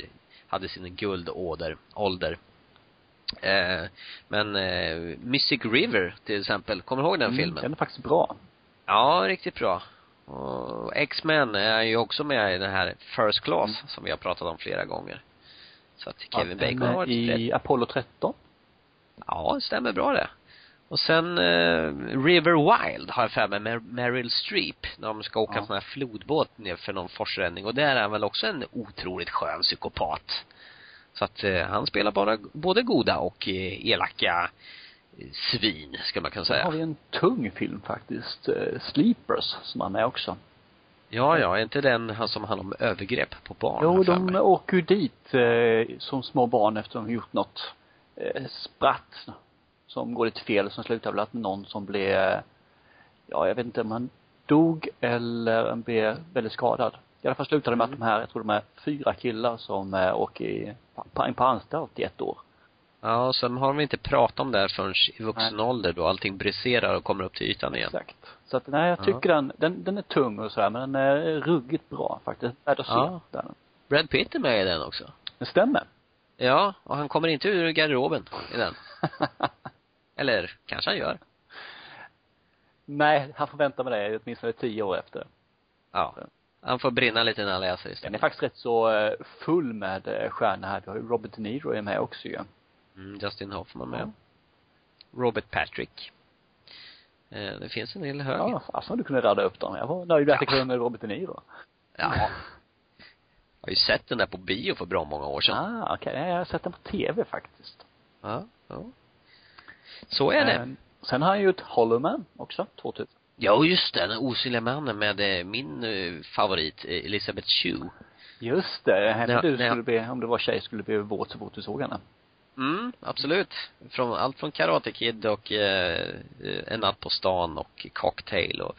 hade sin guldåder, ålder. Eh, men eh, Mystic River till exempel, kommer du ihåg den Mm, filmen? Den är faktiskt bra. Ja, riktigt bra. Och X-Men är ju också med i den här First Class Mm. som vi har pratat om flera gånger. Så att Kevin ja, Bacon har varit i Apollo 13. Ja, det stämmer bra det. Och sen eh, River Wild har jag för mig med Meryl Streep när de ska åka Ja. sån här flodbåt ner för någon forsränning och där är han väl också en otroligt skön psykopat. Så att eh, han spelar bara både goda och eh, elaka eh, svin, ska man kunna Sen har säga. vi en tung film faktiskt, eh, Sleepers, som han är också. Ja, ja, är inte den han som handlar om övergrepp på barn? Jo, de åker ju dit eh, som små barn efter att de gjort något eh, spratt som går lite fel som slutar väl att någon som blev, ja jag vet inte om han dog eller blev väldigt skadad. I alla fall slutade det med att de här, jag tror de är fyra killar som eh, åker i, på, på anstalt i ett år. Ja, sen har de inte pratat om det här förrän i vuxen ålder då allting briserar och kommer upp till ytan igen. Exakt. Så att nej, jag Ja. tycker den, den, den är tung och sådär men den är ruggigt bra faktiskt. Värd att se. Ja. Den. Brad Pitt är med i den också. Det stämmer. Ja, och han kommer inte ur garderoben i den. Eller kanske han gör. nej, han får vänta med det åtminstone tio år efter. Ja. Han får brinna lite när han läser Den är istället. faktiskt rätt så eh, full med eh, stjärnor här. Du har ju Robert De Niro är med också ju. Mm, Justin Hoffman med. Ja. Robert Patrick. Eh, det finns en hel hög. Ja, fasen du kunde rada upp dem. Jag var nöjd att det kunde med Robert De Niro. Ja. Jag har ju sett den där på bio för bra många år sedan. Ah, okej. Jag har sett den på tv faktiskt. Ja, ja. Så är det. Eh, Sen har han ju ett Hollow Man också, 2000. Ja, just det. Den osynliga mannen med eh, min eh, favorit, eh, Elizabeth Shue. Just det, henne du skulle bli, om du var tjej skulle bli våt så fort du såg henne. Mm, absolut. Från, allt från Karate Kid och eh, En natt på stan och Cocktail och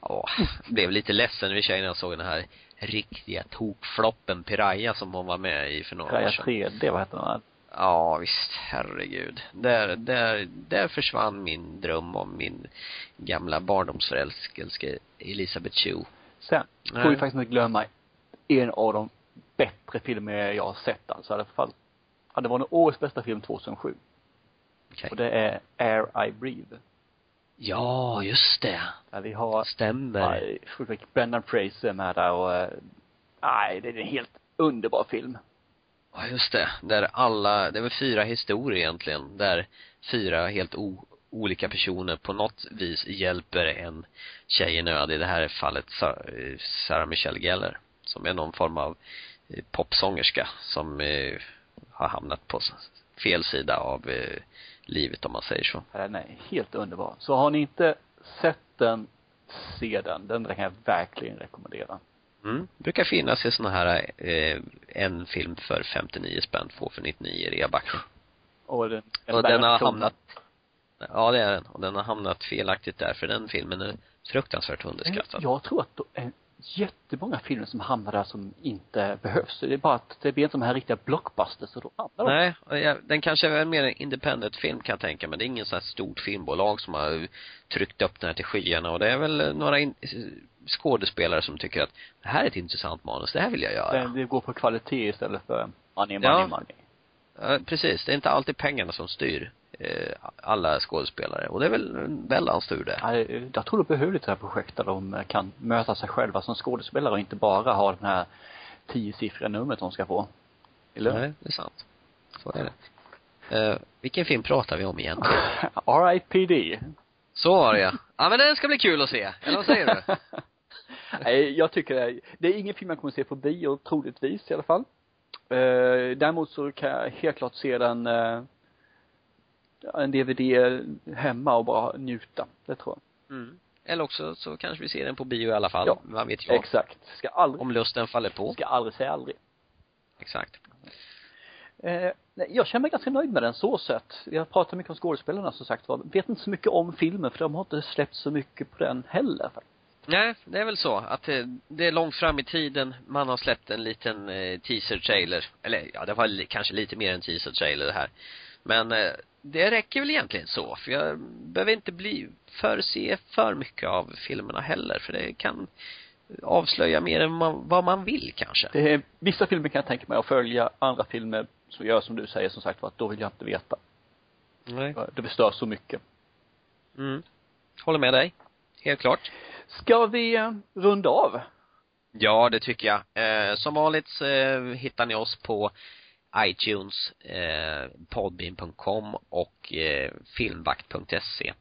ja, blev lite ledsen vid tjejen när jag såg den här riktiga tokfloppen Piraya som hon var med i för några år Raya sedan. 3D, vad heter den här? Ja, visst. Herregud. Där, där, där försvann min dröm om min gamla barndomsförälskelse Elisabeth Shue. Sen, får vi faktiskt inte glömma en av de bättre filmer jag har sett alltså. I alla fall, ja, det var nog årets bästa film 2007. Okej. Och det är Air I Breathe. Ja, just det. Där vi har, Stämmer. ja, Brendan Fraser med där och, eh, nej, det är en helt underbar film. Ja, just det. Där alla, det är väl fyra historier egentligen, där fyra helt o, olika personer på något vis hjälper en tjej i nöd, i det här fallet eh, Sarah Michelle Gellar, som är någon form av eh, popsångerska som eh, har hamnat på fel sida av eh, livet om man säger så. Den är helt underbar. Så har ni inte sett den, se den. Den kan jag verkligen rekommendera. Mm. Brukar finnas i såna här, eh, en film för 59 spänn, två för 99 i reaback. Och den, Och den har hamnat, ja det är den. Och den har hamnat felaktigt där, för den filmen är fruktansvärt underskattad. Jag tror att det är jättemånga filmer som hamnar där som inte behövs. Det är bara att det blir inte de här riktiga blockbusters så då hamnar de. Nej, och den kanske är mer en independent film kan jag tänka men det är ingen sån här stort filmbolag som har tryckt upp den här till skyarna och det är väl några in, skådespelare som tycker att det här är ett intressant manus, det här vill jag göra. Det, det går på kvalitet istället för money, money, Ja. money. Ja, precis. Det är inte alltid pengarna som styr alla skådespelare och det är väl en väldans tur det. Ja, det- jag tror det behöver ett sådant här projekt där de eh, kan möta sig själva som skådespelare och inte bara ha den här tiosiffriga numret de ska få. Eller? Nej, det är sant. Så är det. Eh, vilken film pratar vi om egentligen? R.I.P.D. Så var det ja. Ja men den ska bli kul att se. Eller vad säger du? Nej, jag tycker det är, det är ingen film man kommer se på bio, troligtvis i alla fall. Eh, däremot så kan jag helt klart se den, eh, en DVD hemma och bara njuta. Det tror jag. Mm. Eller också så kanske vi ser den på bio i alla fall. Ja. Vad vet jag. Exakt. Ska aldrig, Om lusten faller på. ska aldrig säga aldrig. Exakt. Eh, jag känner mig ganska nöjd med den så sett. Jag pratar mycket om skådespelarna som sagt var. Vet inte så mycket om filmen för de har inte släppt så mycket på den heller. Nej, det är väl så att det, det är långt fram i tiden. Man har släppt en liten eh, teaser trailer. Eller ja, det var li, kanske lite mer än teaser trailer det här. Men eh, det räcker väl egentligen så. För jag behöver inte bli, förse för mycket av filmerna heller. För det kan avslöja mer än man, vad man vill kanske. Det är, vissa filmer kan jag tänka mig att följa, andra filmer så gör som du säger som sagt att då vill jag inte veta. Nej. Det bestör så mycket. Mm. Håller med dig. Helt klart. Ska vi eh, runda av? Ja, det tycker jag. Eh, som vanligt eh, hittar ni oss på iTunes, eh, podbean.com och eh, filmvakt.se.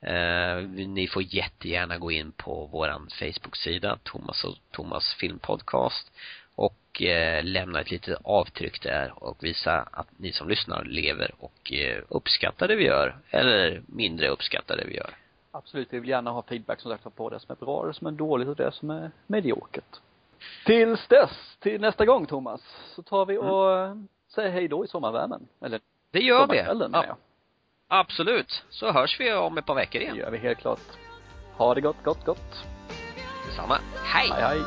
Eh, ni får jättegärna gå in på våran Facebook-sida, Thomas och Thomas filmpodcast och eh, lämna ett litet avtryck där och visa att ni som lyssnar lever och eh, uppskattar det vi gör eller mindre uppskattar det vi gör. Absolut, vi vill gärna ha feedback som sagt på det som är bra, det som är dåligt och det som är mediokert. Tills dess, till nästa gång Thomas, så tar vi och mm. säger hej då i sommarvärmen. Eller Det gör vi. jag. Absolut. Så hörs vi om ett par veckor Det igen. gör vi helt klart. Ha det gott, gott, gott. Detsamma. Hej! Hej, hej.